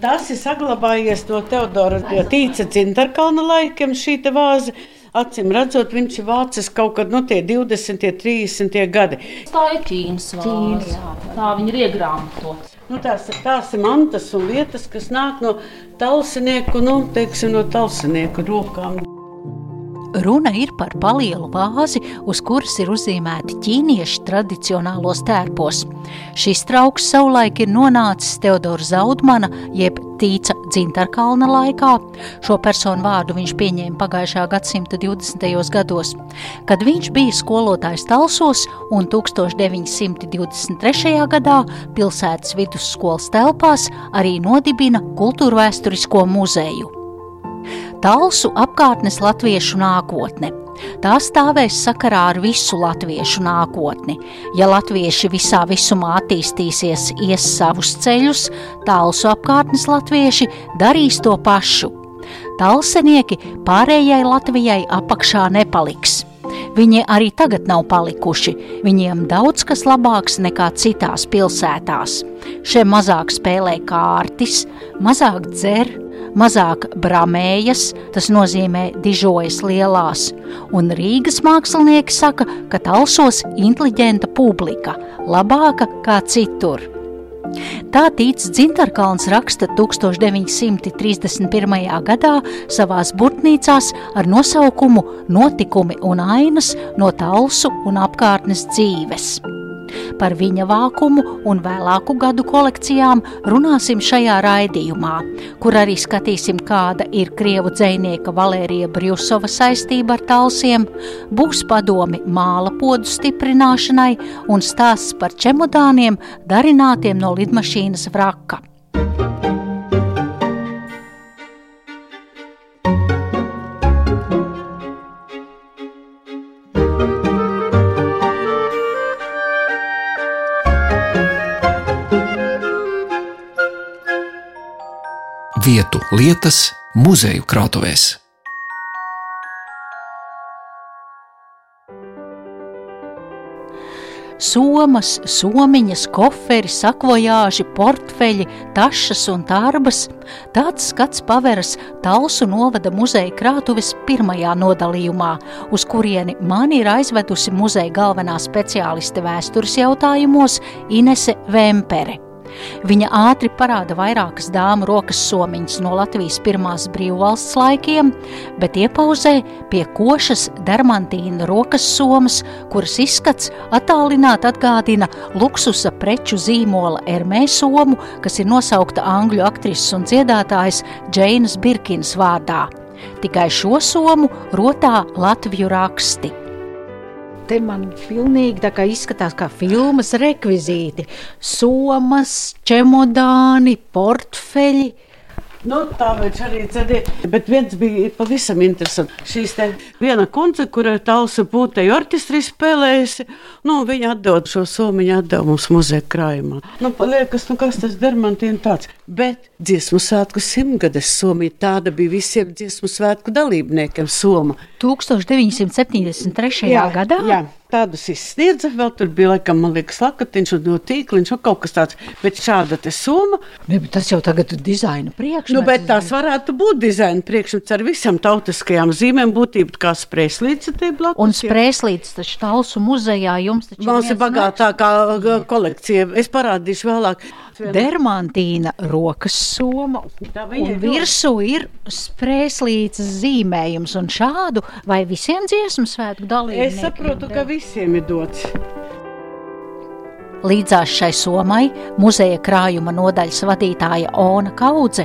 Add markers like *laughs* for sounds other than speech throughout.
Tas ir saglabājies no Teodora Tīca Cintarkalna laikiem šī vāze. Acīm redzot, viņš ir vācis kaut kad no nu, 20, 30 gadi. Tā ir Ķīnas vāze. Tā viņi ir iegrāmatota. Nu, tās, tās ir mantas un lietas, kas nāk no talsinieku, nu, teiksim, no talsinieku rokām. Runa ir par palielu vāzi, uz kuras ir uzzīmēti ķīniešu tradicionālos tērpos. Šis trauks savulaik ir nonācis Teodora Zaudmana, jeb Tīca Dzintarkalna laikā. Šo personu vārdu viņš pieņēma pagājušā gadsimta 20. gados, kad viņš bija skolotājs Talsos un 1923. gadā pilsētas vidusskolas telpās arī nodibina kultūrvēsturisko muzeju. Talsu apkārtnes latviešu nākotne. Tā stāvēs sakarā ar visu latviešu nākotni. Ja latvieši visā visumā attīstīsies, ies savus ceļus, talsu apkārtnes latvieši darīs to pašu. Talsenieki pārējai Latvijai apakšā nepaliks. Viņi arī tagad nav palikuši. Viņiem daudz kas labāks nekā citās pilsētās. Šeit mazāk spēlē kārtis, mazāk dzer, mazāk bramējas, tas nozīmē dižojas lielās, un Rīgas mākslinieki saka, ka talsos inteliģenta publika, labāka kā citur. Tā tīts Dzintarkalns raksta 1931. gadā savās burtnīcās ar nosaukumu Notikumi un ainas no talsu un apkārtnes dzīves. Par viņa vākumu un vēlāku gadu kolekcijām runāsim šajā raidījumā, kur arī skatīsim, kāda ir krievu dzēnieka Valērija Brjusova saistība ar talsiem, būs padomi māla podu stiprināšanai un stāsts par čemodāniem darinātiem no lidmašīnas vraka. Vietu, lietas, muzeju krātuvēs. somas, somiņas, koferi, sakvojāži, portfeļi, tašas un tārbas. Tāds skats paveras Talsu novada muzeja krātuves pirmajā nodalījumā, uz kurieni mani ir aizvedusi muzeja galvenā speciāliste vēstures jautājumos Inese Vempere. Viņa ātri parāda vairākas dāmu rokas somiņas no Latvijas pirmās brīvvalsts laikiem, bet iepauzē pie košas dermantīna rokas somas, kuras izskats attālināti atgādina luksusa preču zīmola Ermē somu, kas ir nosaukta angļu aktrises un dziedātājas Džeinas Birkins vārdā. Tikai šo somu rotā Latviju raksti te man pilnīgi izskatās kā filmas rekvizīti. Somas, čemodāni, portfeļi. Nu, tā viņš arī dzirdēja. Bet viens bija pavisam interesants. Šīs viena kundze, kura tausa būtēji orķestrī spēlējusi, nu, viņa atdod šo somiņu, atdeva mums muzeja krājumā. Nu, liekas, nu, kas tas dermantīna tāds. Bet dziesmu svētku simtgades somija tāda bija visiem dziesmu svētku dalībniekiem soma. 1973. Jā, gadā? Jā. Tādus izsniedza, vēl tur bija, laikam, man liekas, lakatiņš un no tīkliņš un kaut kas tāds. Bet šāda te summa. Ne, tas jau tagad ir dizaina priekšmets. Nu, bet tās varētu būt dizaina priekšmets ar visam tautiskajām zīmēm, būtību kā sprēslīts te blakus. Un sprēslīts taču Talsu muzejā jums taču. Mums ir bagātākā kolekcija. Es parādīšu vēlāk. Dermantīna rokas soma. Un virsū ir sprēslīts zīmējums un šādu vai visiem dziesmu svētku dalībniekiem. Es saprotu, ka visi visiem ir dots. Līdzās šai somai muzeja krājuma nodaļas vadītāja Ona Kaudze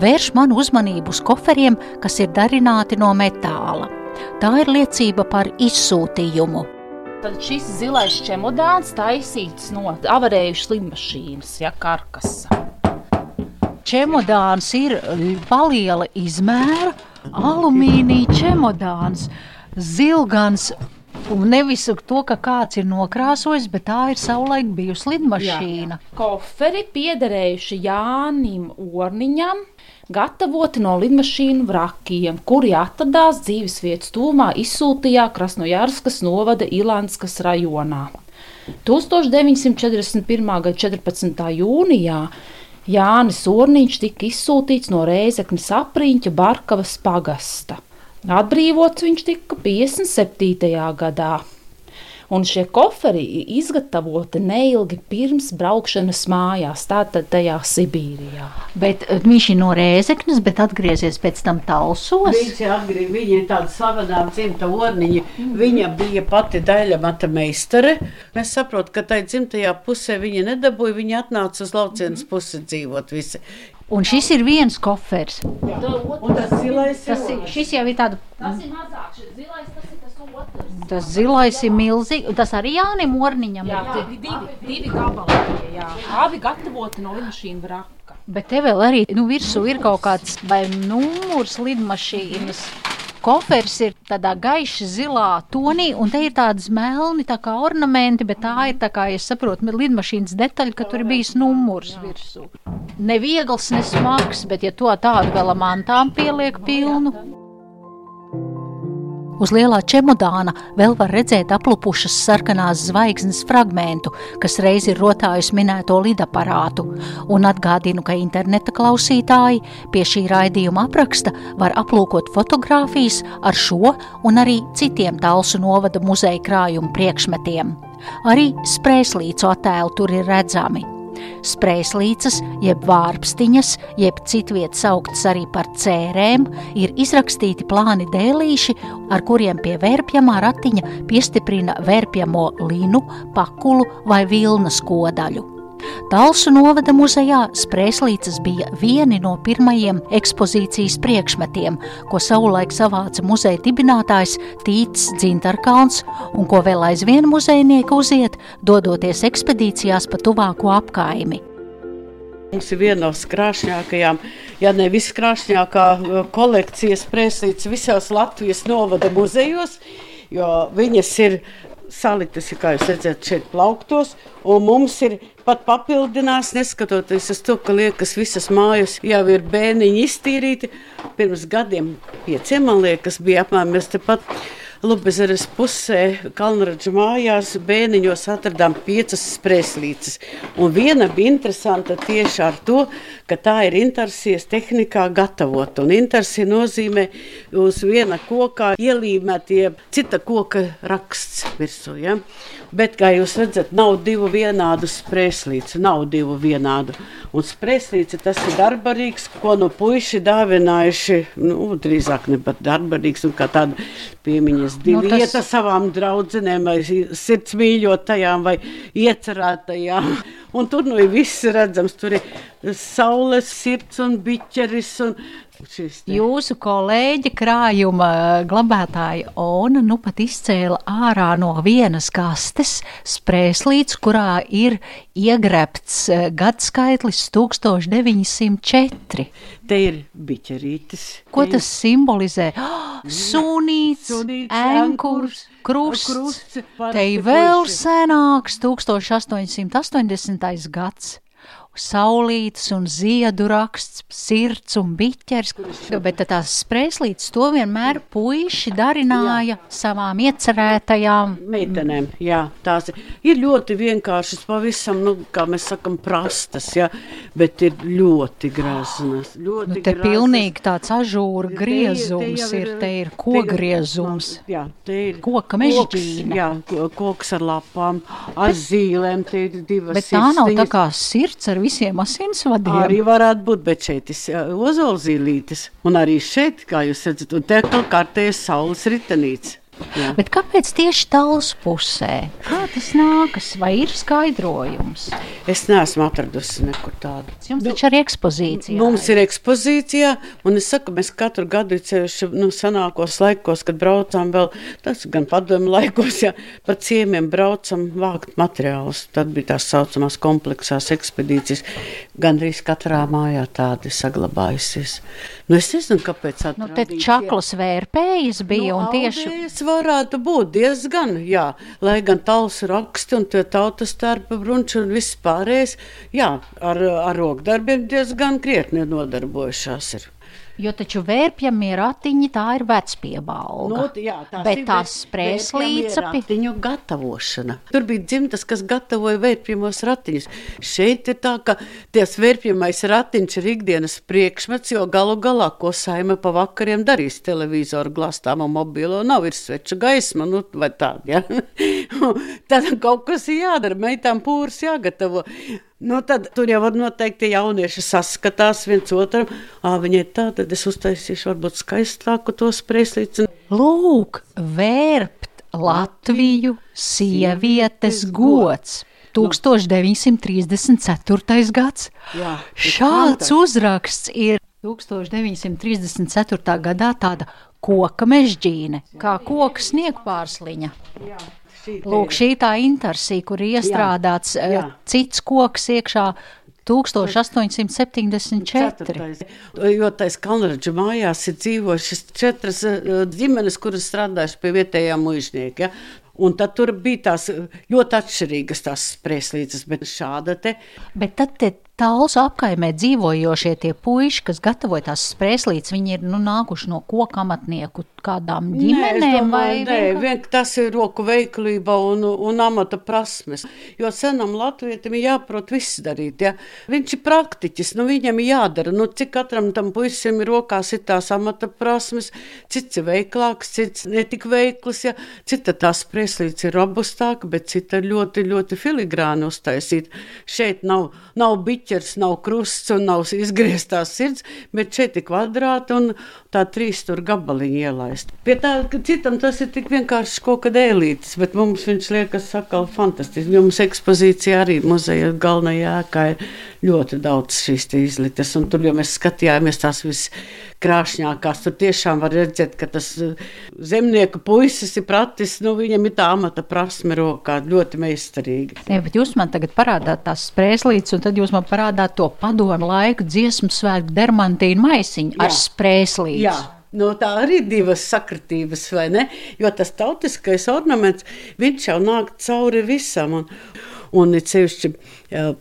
vērš manu uzmanību uz koferiem, kas ir darināti no metāla. Tā ir liecība par izsūtījumu. Tad šis zilais čemodāns taisīts no avarējušas lidmašīnas, ja karkasa. Čemodāns ir paliela izmēra, alumīnija čemodāns, zilgans Un nevis to, ka kāds ir nokrāsojis, bet tā ir savulaik bijusi lidmašīna. Jā. Koferi piederējuši Jānim Orniņam, gatavoti no lidmašīnu vrakiem, kuri atradās dzīves vietas tūmā izsūtījā Krasnojārskas novada Ilanskas rajonā. 1941. gada 14. jūnijā Jānis Orniņš tika izsūtīts no Rēzeknes apriņķa Barkavas pagasta. Atbrīvots viņš tika 57. gadā un šie koferi ir izgatavoti neilgi pirms braukšanas mājās, tātad tajā Sibīrijā. Bet eh, viņš ir no Rēzeknes, bet atgriezies pēc tam Talsos. Viņš atgriezies, viņa ir tāda slavenā dzimta orniņa. Viņa bija pati daļa mata meistare. Mēs saprotam, ka tai dzimtajā pusē viņa nedabūja, viņa atnāca uz laucienas pusi dzīvot visi. Un šis ir viens kofers. Jā. Un tas zilais Tas šis jau ir tāds Tas ir mazāks, šis zilais, tas ir tas otrs. Tas zilais ir milzīgs. Tas arī Jānis Morniņam Jā, ir. divi, divi, divi gabali, jā. Abi gatavoti no lidmašīna vraka. Bet te vēl arī nu, virsū ir kaut kāds vai numurs lidmašīnas. Kofers ir tādā gaiši zilā tonī, un te ir tādas melni tā kā ornamenti, bet tā ir tā kā, ja saprotu, lidmašīnas detaļa, ka tur ir bijis numurs virsū. Neviegls, nesmags, bet ja to tādu vēl ar mantām pieliek pilnu. Uz lielā čemodāna vēl var redzēt aplupušas sarkanās zvaigznes fragmentu, kas reiz ir rotājusi minēto lidaparātu, un atgādinu, ka interneta klausītāji pie šī raidījuma apraksta var aplūkot fotogrāfijas ar šo un arī citiem Talsu novada muzeja krājumu priekšmetiem. Arī sprēslīcu attēlu tur ir redzami. Sprēslīcas, jeb vārpstiņas, jeb citviet sauktas arī par cērēm, ir izrakstīti plāni dēlīši, ar kuriem pie vērpjamā ratiņa piestiprina vērpjamo linu, pakulu vai vilnas kodaļu. Talsu novada muzejā sprēslīces bija vieni no pirmajiem ekspozīcijas priekšmetiem, ko savulaik savāca muzeja dibinātājs Tīts Dzintarkalns un ko vēl aizvien muzejnieki uziet, dodoties ekspedīcijās pa tuvāko apkaimi. Mums ir viena no skrāšņākajām, ja ne viskrāšņākā uh, kolekcijas prēslītes visās Latvijas novada muzejos, jo viņas ir saliktas, kā jūs redzat, šeit plauktos, un mums ir pat papildinās, neskatoties uz to, ka liekas, visas mājas jau ir bēniņi iztīrīti. Pirms gadiem, pieciem, man liekas, bija apmēram mēs tepat Lubezeres pusē, Kalnraģa mājās, bēniņos atradām piecas sprēslītes. Un viena bija interesanta tieši ar to, ka tā ir intarsijas tehnikā gatavot. Un intarsija nozīmē uz viena kokā ielīmētie cita koka raksts virsū. Ja? Bet, kā jūs redzat, nav divu vienādu sprēslīcu, nav divu vienādu. Un sprēslīce tas ir darbarīgs, ko no puiši dāvinājuši, nu, drīzāk ne pat darbarīgs un kā tāda piemiņas divi Nu, nu, tas- savām draudzenēm vai sirds mīļotajām vai iecerētajām. Un tur nu ir viss redzams, tur ir saules sirds un biķeris un te. Jūsu kolēģi krājuma glabātāja Ona nu pat izcēla ārā no vienas kastes sprēslīts, kurā ir iegrebts eh, gadskaitlis 1904. Te ir biķerītis. Ko tas simbolizē? *gasps* Oh, sunīts, Sunīts, enkurs, krusts. krusts, Te ir vēl senāks 1880. gads. Saulītas un ziedu raksts, sirds un biķers. Bet tās sprēslītes to vienmēr puiši darināja savām iecerētajām. Meitenēm, jā, tās ir, ir ļoti vienkāršas, pavisam, nu, kā mēs sakām, prastas, jā, bet ir ļoti graznas. Ļoti Nu, te graznas. pilnīgi tāds ažūra Te ir- te griezums jau ir, te ir te kogriezums. Jā, te ir Koka koks, mežģīne. Jā, ko- koks ar lapām, ar zīlēm, te ir divas Bet tā nav tā kā sirds ar visiem asinsvadiem. Arī varētu būt, bet šeit ir ozolzīlītes. Un arī šeit, kā jūs redzat, un te kā kārtējas saules ritenīts. Jā. Bet kāpēc tieši tālus pusē? Kā tas nākas? Vai ir skaidrojums? Es neesmu atradusi nekur tādu. Jums taču arī ekspozīcija. Mums ir ekspozīcijā, un es saku, mēs katru gadu ceļš, nu, senākos laikos, kad braucām vēl, tas gan padomu laikos, ja pa ciemiem braucam vākt materiālus. Tad bija tās saucamās kompleksās ekspedīcijas. Gan arī katrā mājā tāda ir saglabājusies. Nu, es nezinu, kāpēc tā Nu, čaklas vērpējas bija un tieši. Varētu būt diezgan, jā, lai gan talsu raksti un tautas starpa brunči un viss pārējais, jā, ar, ar rokdarbiem diezgan krietni nodarbojušās ir. Jo taču vērpjamie ratiņi tā ir vecpiebalga. Nu, jā, tās Bet tās sprēslīca ratiņu gatavošana. Tur bija dzimtas, kas gatavoja vērpjamos ratiņus. Šeit ir tā, ka ties vērpjamais ratiņš ir ikdienas priekšmets, jo galu galā, ko saima pa vakariem darīs televizoru glāstām un mobilo, nav ir sveča gaisma, nu, vai tāda, ja? *laughs* Tad kaut kas ir jādara, meitām pūrs jāgatavo. Nu, tad tur jau var noteikti jaunieši saskatās viens otram. Ā, viņai tā, tad es uztaisīšu varbūt skaistāku to sprēslīci. Lūk, vērpt Latviju sievietes gods. 1934. gads. Jā, Šāds uzraksts ir 1934. gadā tāda koka mežģīne, kā koka sniegpārsliņa. Lūk, šī tā intersija, kur iestrādāts jā. jā. cits koks iekšā 1874. Ceturtais. Jo tais Kalnraģa mājās ir dzīvojušas četras eh, ģimenes, kuras strādājušas pie vietējām mužniekiem. Ja? Un tad tur bija tās eh, ļoti atšķirīgas tās sprieslīces, bet šāda te Bet tad tie tālus apkaimē dzīvojošie tie puiši, kas gatavoja tās sprēslītes, viņi ir nu, nākuši no koka amatnieku kādām Nē, ģimenēm vai domāju, nē, vienkārši- vien, tas ir roku veiklība un, un amata prasmes. Jo senam latvietim ir jāprot viss darīt. Ja? Viņš ir praktiķis, nu viņam ir jādara. Nu, cik katram tam puisim ir rokās ir tās amata prasmes, cits ir veiklāks, cits netik veikls. Ja? Cita tā sprieslīts ir robustāka, bet cita ir ļoti, ļoti filigrāni uztaisīta. Šeit nav, nav biķers, nav krusts un nav izgrieztās sirds, bet šeit ir kvadrāti un tā trīs tur gabaliņi ielaist. Pie tā, ka citam tas ir tik vienkārši kaut kad ēlītis, bet mums viņš liekas sakal fantastiski. Jo mums ekspozīcija arī muzeja galvenajā ēkā ir ļoti daudz šīs izliktas, un tur, jo mēs skatījāmies tās viskrāšņākās, tur tiešām var redzēt, ka tas eh, zemnieku puisis ir pratis, nu viņam ir tā amata prasme rokā, ļoti meistarīgi. Nē, bet jūs man tagad parādāt tās sprēslītes, un tad jūs man parādāt to padomu laiku dziesmu svētku dermantīnu maisiņu ar Jā. sprēslīti. Jā. No tā arī ir divas sakritības, vai ne? Jo tas tautiskais ornaments, viņš jau nāk cauri visam. Un, un it sevišķi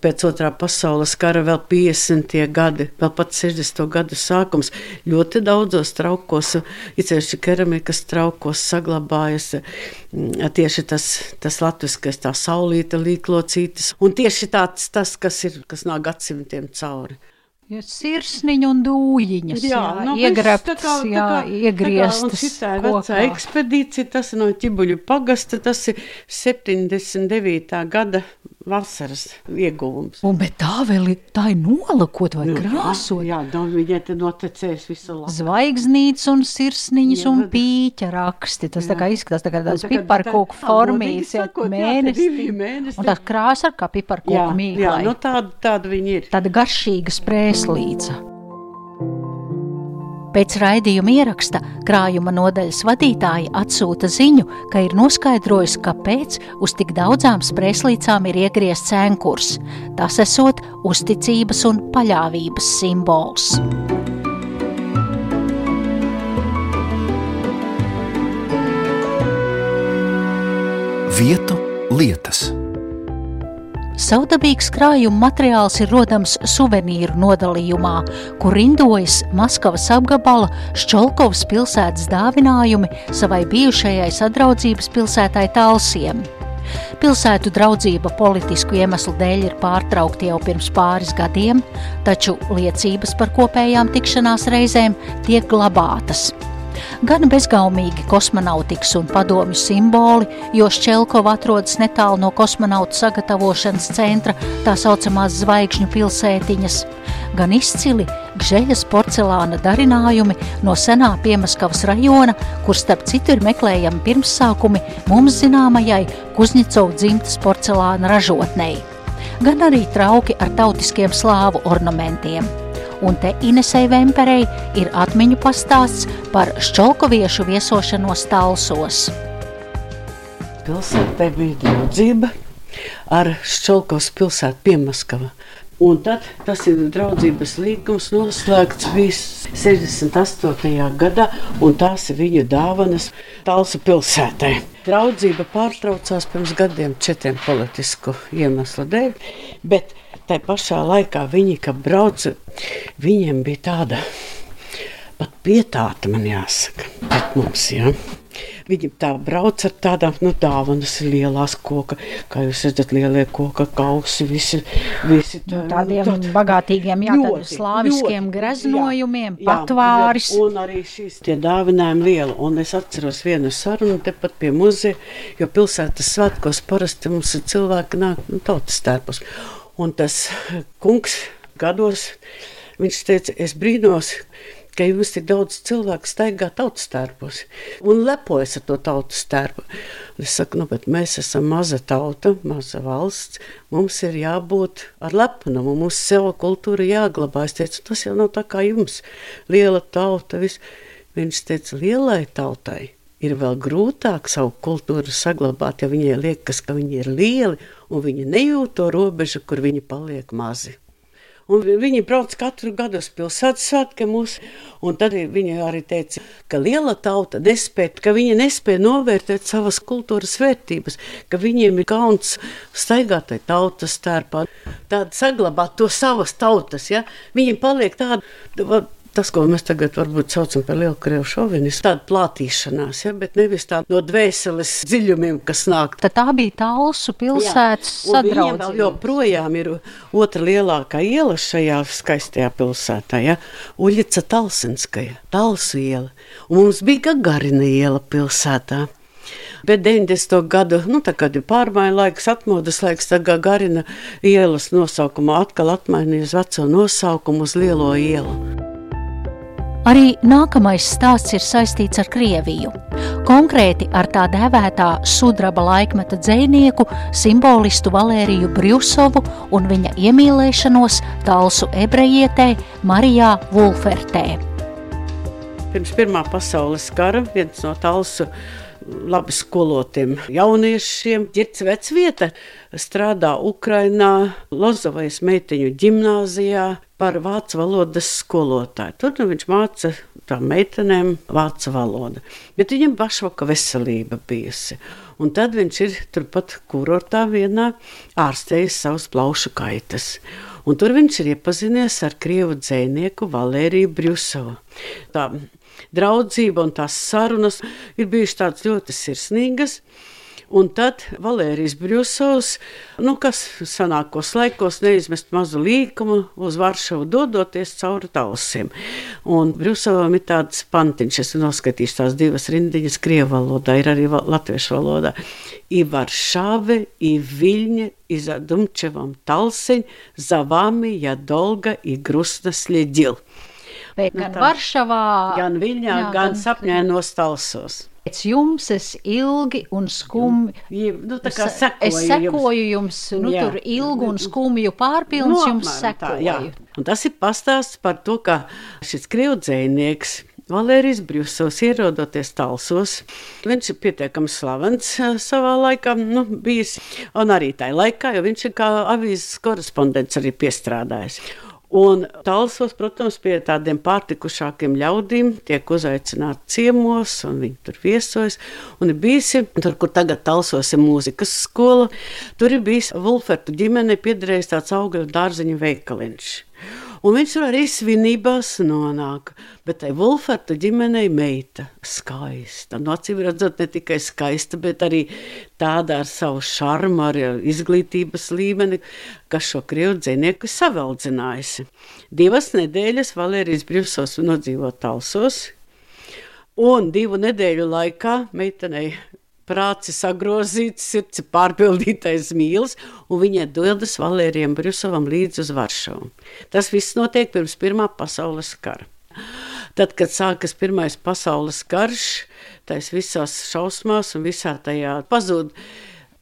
pēc otrā pasaules kara, vēl 50. gadi, vēl pat 60. gadu sākums, ļoti daudzos traukos, it sevišķi keramikas traukos saglabājas mm, tieši tas, tas latviskais, tā saulīta līklocītis. Un tieši tāds, tas, kas ir, kas nāk gadsimtiem cauri. Ja sirsniņa un dūjiņas, jā, jā, nu, iegrabtas, tā kā- jā, tā kā- iegrieztas Tā ir vecā ekspedīcija, tas ir no ķibuļu pagasta, tas ir 79. gada vasaras ieguvums. Un, bet tā vēl ir, tā ir nolakot vai krāsot. Jā, jā viņai te noticēs visu laiku. Zvaigznītes un sirsniņas Jā, un pīķa raksti. Tas tā kā izskatās tā kā tāds tā piparkūku formīts, jā, jā, mēnesis. divi mēnesi. Un tā krāsa ar kā Jā, piparkūku jā, mīklai. nu tāda, tāda viņi ir. Tāda garšīga sprēslīca. Pēc raidījuma ieraksta krājuma nodaļas vadītāja atsūta ziņu, ka ir noskaidrojusi, kāpēc uz tik daudzām sprēslīcām ir iegriezts cēnkurs. Tas esot uzticības un paļāvības simbols. Vietu lietas. Saudabīgs krājuma materiāls ir rodams suvenīru nodalījumā, kur rindojas Maskavas apgabala Šķolkovas pilsētas dāvinājumi savai bijušajai sadraudzības pilsētai Talsiem. Pilsētu draudzība politisku iemeslu dēļ ir pārtraukta jau pirms pāris gadiem, taču liecības par kopējām tikšanās reizēm tiek glabātas. Gan bezgaumīgi kosmonautikas un padomju simboli, jo Šķelkova atrodas netālu no kosmonautu sagatavošanas centra, tā saucamās zvaigžņu pilsētiņas, gan izcili gžeļas porcelāna darinājumi no senā Piemaskavas rajona, kur starp citu ir meklējami pirmsākumi mums zināmajai Kuzņicovu dzimtas porcelāna ražotnei, gan arī trauki ar tautiskiem slāvu ornamentiem un te Inesei Vemperei ir atmiņu pastāsts par šķolkoviešu viesošanos talsos. Pilsētai bija draudzība ar Šķelkovas pilsētu Piemaskava. Un tad tas ir draudzības līgums noslēgts viss 68. gadā, un tās ir viņa dāvanas Talsu pilsētai. Draudzība pārtraucās pirms gadiem četriem politisku iemeslu dēļ, bet tai pašā laikā viņi, kad brauca, viņiem bija tāda pat pietāta, man jāsaka, pret mums. Ja? Viņi tā brauc ar tādām nu, dāvanas, lielās koka, kā jūs redzat, lielie koka kausi, visi, visi tā, tādiem tad, bagātīgiem, jā, ļoti, slāviskiem ļoti, greznojumiem, jā, patvēris. Jā, un arī šīs tie dāvinājumi liela. Un es atceros vienu sarunu tepat pie muzeja, jo pilsētas svētkos parasti mums ir cilvēki nāk nu, tautas tērpus. Un tas kungs gados, viņš teica, es brīnos, ka jums tik daudz cilvēku staigā tautas tērpos un lepojas ar to tautas tērpu. Es saku, nu, bet mēs esam maza tauta, maza valsts, mums ir jābūt ar lepnumu, mums sev kultūra jāglabā. Es teicu, tas jau nav tā kā jums, liela tauta, viss. Viņš teica, lielai tautai ir vēl grūtāk savu kultūru saglabāt, ja viņai liekas, ka viņi ir lieli un viņi nejūt to robežu, kur viņi paliek mazi. Un viņi brauc katru gadu uz pilsētas svētkiem un tad viņi arī teica, ka liela tauta nespēja, ka viņi nespēja novērtēt savas kultūras vērtības, ka viņiem ir kauns staigāt tai tautas stērpā, tāda saglabāt to savas tautas, ja? Viņiem paliek tāda, tas, ko mēs tagad varbūt saucam par lielu krievu šovinismu, tāda plātīšanās, ja, bet nevis tā no dvēseles dziļumiem, kas nāk. Tad tā bija Talsu pilsētas sadraudzība. Joprojām ir otra lielākā iela šajā skaistajā pilsētā, ja, Uļica Talsinskaja, Talsu iela. Un mums bija Gagarina iela pilsētā. Bet 90. gadu, nu, kā ir pārmaiņu laiks, atmodas laiks, tad Garina ielas nosaukumu atkal atmainīja uz veco nosaukumu uz Lielo ielu. Arī nākamais stāsts ir saistīts ar Krieviju. Konkrēti ar tā dēvētā sudraba laikmeta dzinieku, simbolistu Valēriju Brjusovu un viņa iemīlēšanos talsu ebrejietē Marijā Vulfertē. Pirms Pirmā pasaules kara viens no talsu labi skolotiem jauniešiem. Girts Vecvieta strādā Ukrainā, Lozovais meiteņu ģimnāzijā par vācu valodas skolotāju. Tur nu viņš māca tām meitenēm vācu valodu. Bet viņam pašvaka veselība bijusi. Un tad viņš ir turpat kurortā vienā ārstējis savus plaušu kaitas. Un tur viņš ir iepazinies ar krievu dzinieku Valēriju Brjusovu. Tā draudzība un tās sarunas ir bijušas tādas ļoti sirsnīgas. Un tad Valērijas Brūsovs, nu, kas senākos laikos neizmest mazu līkumu uz Varšavu, dodoties cauri tausiem. Un Brūsovam ir tāds pantiņš, es noskatīšu tās divas rindiņas krievu valodā, ir arī latviešu valodā. I Varšave, i Viļņa, i za Dumčevam talseņ, za vami, ja dolga, i grusna slēdil. Bet nu, gan Varšavā, gan Viļņā, jā, gan, gan sapņēnos talsos. Pēc jums es ilgi un skumji. Nu, es, es sekoju jums, nu, jā. tur ilgu un skumju pārpilns no, jums sekoju. Tā, un tas ir pastāsts par to, ka šis krievdzēnieks. Valērijas Brīsovs ierodoties talsos. Viņš ir pietiekami slavens savā laikā, nu, bijis, un arī tajā laikā, jo viņš ir kā avīzes korespondents arī piestrādājis. Un talsos, protams, pie tādiem pārtikušākiem ļaudīm tiek uzaicināti ciemos, un viņi tur viesojas. Un ir bijusi tur, kur tagad talsos ir mūzikas skola, tur ir bijis Vulfertu ģimene piederējis tāds augļu dārziņu veikaliņš. Un viņš tur arī svinībās nonāk. Bet tai Wolferta ģimenei meita skaista. Nu, acīm redzot, ne tikai skaista, bet arī tāda ar savu šarmu, ar izglītības līmeni, kas šo krievu dzinieku saveldzinājusi. Divas nedēļas Valērijas Brīvsos nodzīvo talsos, un divu nedēļu laikā meitenei prāts sagrozīts, sirds ir pārpildītais mīlis, un viņa dodas Valērijam Brusovam līdz uz Varšavu. Tas viss notiek pirms Pirmā pasaules kara. Tad, kad sākas Pirmais pasaules karš, tais visās šausmās un visā tajā pazūd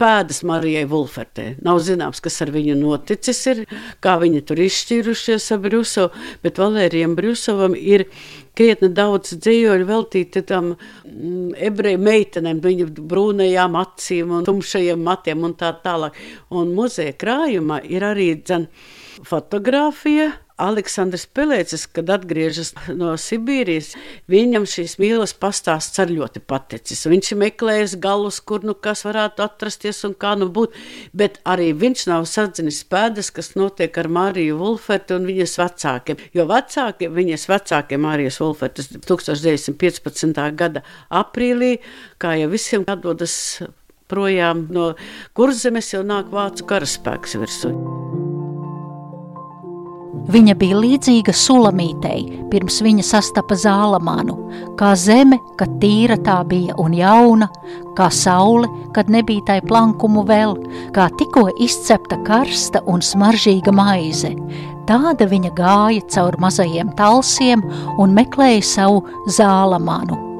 pēdas Marijai Vulfertē. Nav zināms, kas ar viņu noticis, ir, kā viņi tur izšķīrušies ar Brusovu, bet Valērijam Brusovam ir krietni daudz dzīvoļu veltīti tam mm, ebreju meitenēm, viņu brūnajām acīm un tumšajiem matiem un tā tālāk. Un muzeja krājumā ir arī dzen, fotografija Aleksandrs Pelēcis, kad atgriežas no Sibīrijas, viņam šīs mīlas pastāsts ar ļoti paticis. Viņš ir meklējis galus, kur nu kas varētu atrasties un kā nu būt, bet arī viņš nav sadzinis pēdas, kas notiek ar Mariju Vulfertu un viņas vecākiem. Jo vecāki, viņas vecākie Marijas Vulfertas 1915. gada aprīlī, kā jau visiem atdodas projām no kurzemes, jau nāk vācu karaspēks virsū. Viņa bija līdzīga sulamītei, pirms viņa sastapa zālamānu, kā zeme, kad tīra tā bija un jauna, kā saule, kad nebija tai plankumu vēl, kā tikko izcepta karsta un smaržīga maize. Tāda viņa gāja caur mazajiem talsiem un meklēja savu zālamānu.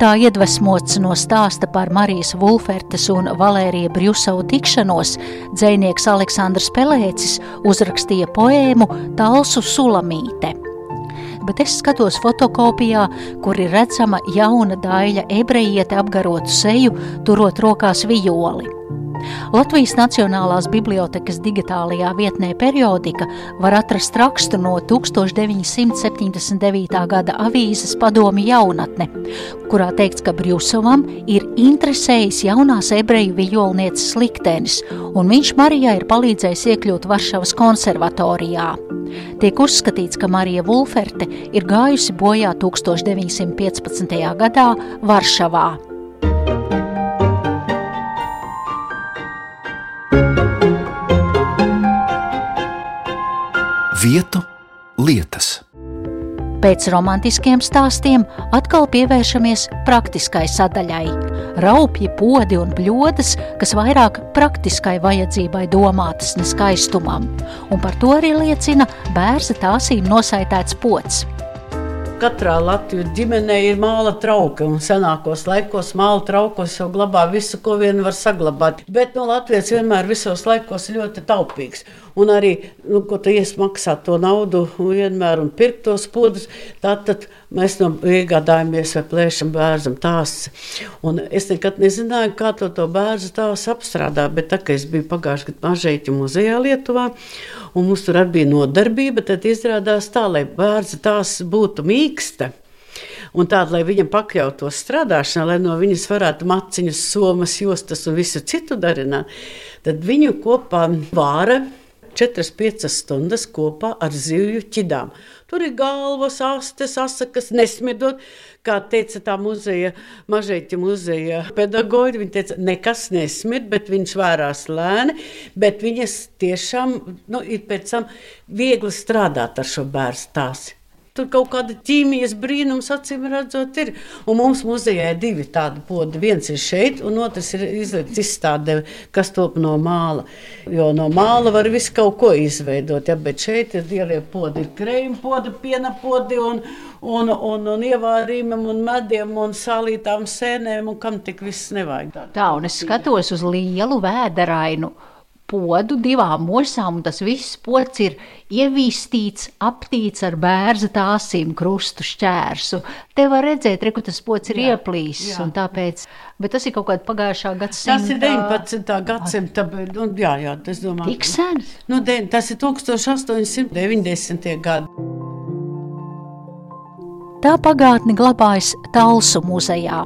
Tā iedvesmots no stāsta par Marijas Vulfertes un Valērija Brjusavu tikšanos, dzēnieks Aleksandrs Pelēcis uzrakstīja poēmu Talsu Sulamīte bet es skatos fotokopijā, kur ir redzama jauna daļa ebrejiete apgarotu seju, turot rokās vijoli. Latvijas Nacionālās bibliotekas digitālajā vietnē periodika var atrast rakstu no 1979. gada avīzes padomi jaunatne, kurā teikts, ka Brjusovam ir interesējis jaunās ebreju vijolnieces liktenis, un viņš Marijai ir palīdzējis iekļūt Varšavas konservatorijā. Tiek uzskatīts, ka Marija Vulferte ir gājusi bojā 1915. gadā Varšavā. Vietu lietas. Pēc romantiskiem stāstiem atkal pievēršamies praktiskai sadaļai. Raupji, podi un bļodas, kas vairāk praktiskai vajadzībai domātas, ne skaistumam, un par to arī liecina bērza tāsīm nosaitēts pots. Katrā Latvijas ģimenē ir māla trauka, un senākos laikos māla traukos jau glabā visu, ko vien var saglabāt. Bet no Latvijas vienmēr visos laikos ļoti taupīgs. Un arī, nu, ko tu iesmaksā to naudu vienmēr un pirkt tos pudus, tad mēs no iegādājamies vai plēšam bērzam tās. Un es nekad nezināju, kā to, to bērzu tās apstrādā, bet tā, ka es biju pagājuši gadu mažēķu muzejā Lietuvā, un mums tur arī bija nodarbība, tad izrādās tā, lai bērza tās būtu mīksta. Un tāda, lai viņam pakļautos strādāšanā, lai no viņas varētu maciņas, somas, jostas un visu citu darināt, tad viņu kopā vāra 4-5 stundas kopā ar zivju ķidām. Tur ir galvas, astes, asakas, nesmiedot. Kā teica tā muzeja, mažēķa muzeja pedagoģi, viņa teica, nekas nesmird, bet viņš vērās lēni, bet viņas tiešām nu, ir pēc tam viegli strādāt ar šo bērnu stāstu. Tur kaut kāda ķīmijas brīnums, acīm redzot, ir. Un mums muzejā ir divi tādi podi. Viens ir šeit, un otrs ir izlikts izstādē, kas top no māla. Jo no māla var visu kaut ko izveidot, ja, bet šeit ir lielie podi. Ir krējuma podi, piena podi un, un, un, un ievārījumiem un mediem un sālītām sēnēm un kam tik viss nevajag. Tā, un es skatos uz lielu vēderainu podu divām osām, un tas viss pods ir ievīstīts, aptīts ar bērza tāsim, krustu šķērsu. Te var redzēt, re, ka tas pods ir jā, ieplīsis, jā. un tāpēc, bet tas ir kaut kāda pagājušā gadsimta. Tas ir 19. gadsimta, un jā, jā, tas domāju. Tik sens? Nu, tas ir 1890. gadi. Tā pagātne glabājas Talsu muzejā,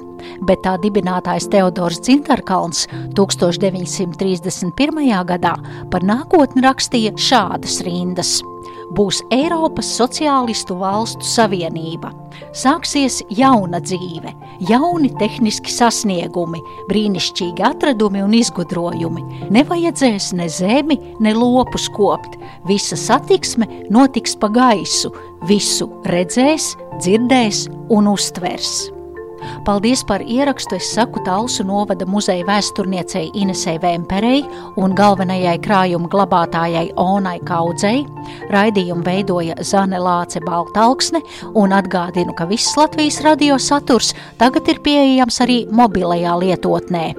bet tā dibinātājs Teodors Zintarkalns 1931. gadā par nākotni rakstīja šādas rindas – būs Eiropas Sociālistu Valstu Savienība. Sāksies jauna dzīve, jauni tehniski sasniegumi, brīnišķīgi atradumi un izgudrojumi. Nevajadzēs ne zemi, ne lopus kopt. Visa satiksme notiks pa gaisu, visu redzēs, dzirdēs un uztvers. Paldies par ierakstu es saku Talsu novada muzeja vēsturniecei Inesei Vemperei un galvenajai krājuma glabātājai Onai Kaudzei. Raidījumu veidoja Zane Lāce Baltalksne un atgādinu, ka viss Latvijas radio saturs tagad ir pieejams arī mobilajā lietotnē.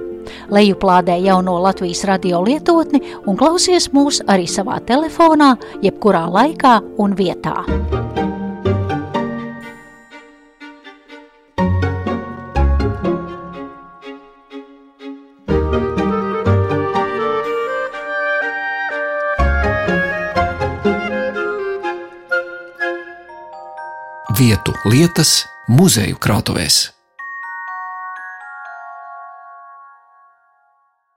Lejuplādē jauno Latvijas radio lietotni un klausies mūs arī savā telefonā, jebkurā laikā un vietā. Vietu lietas muzeju krātuvēs.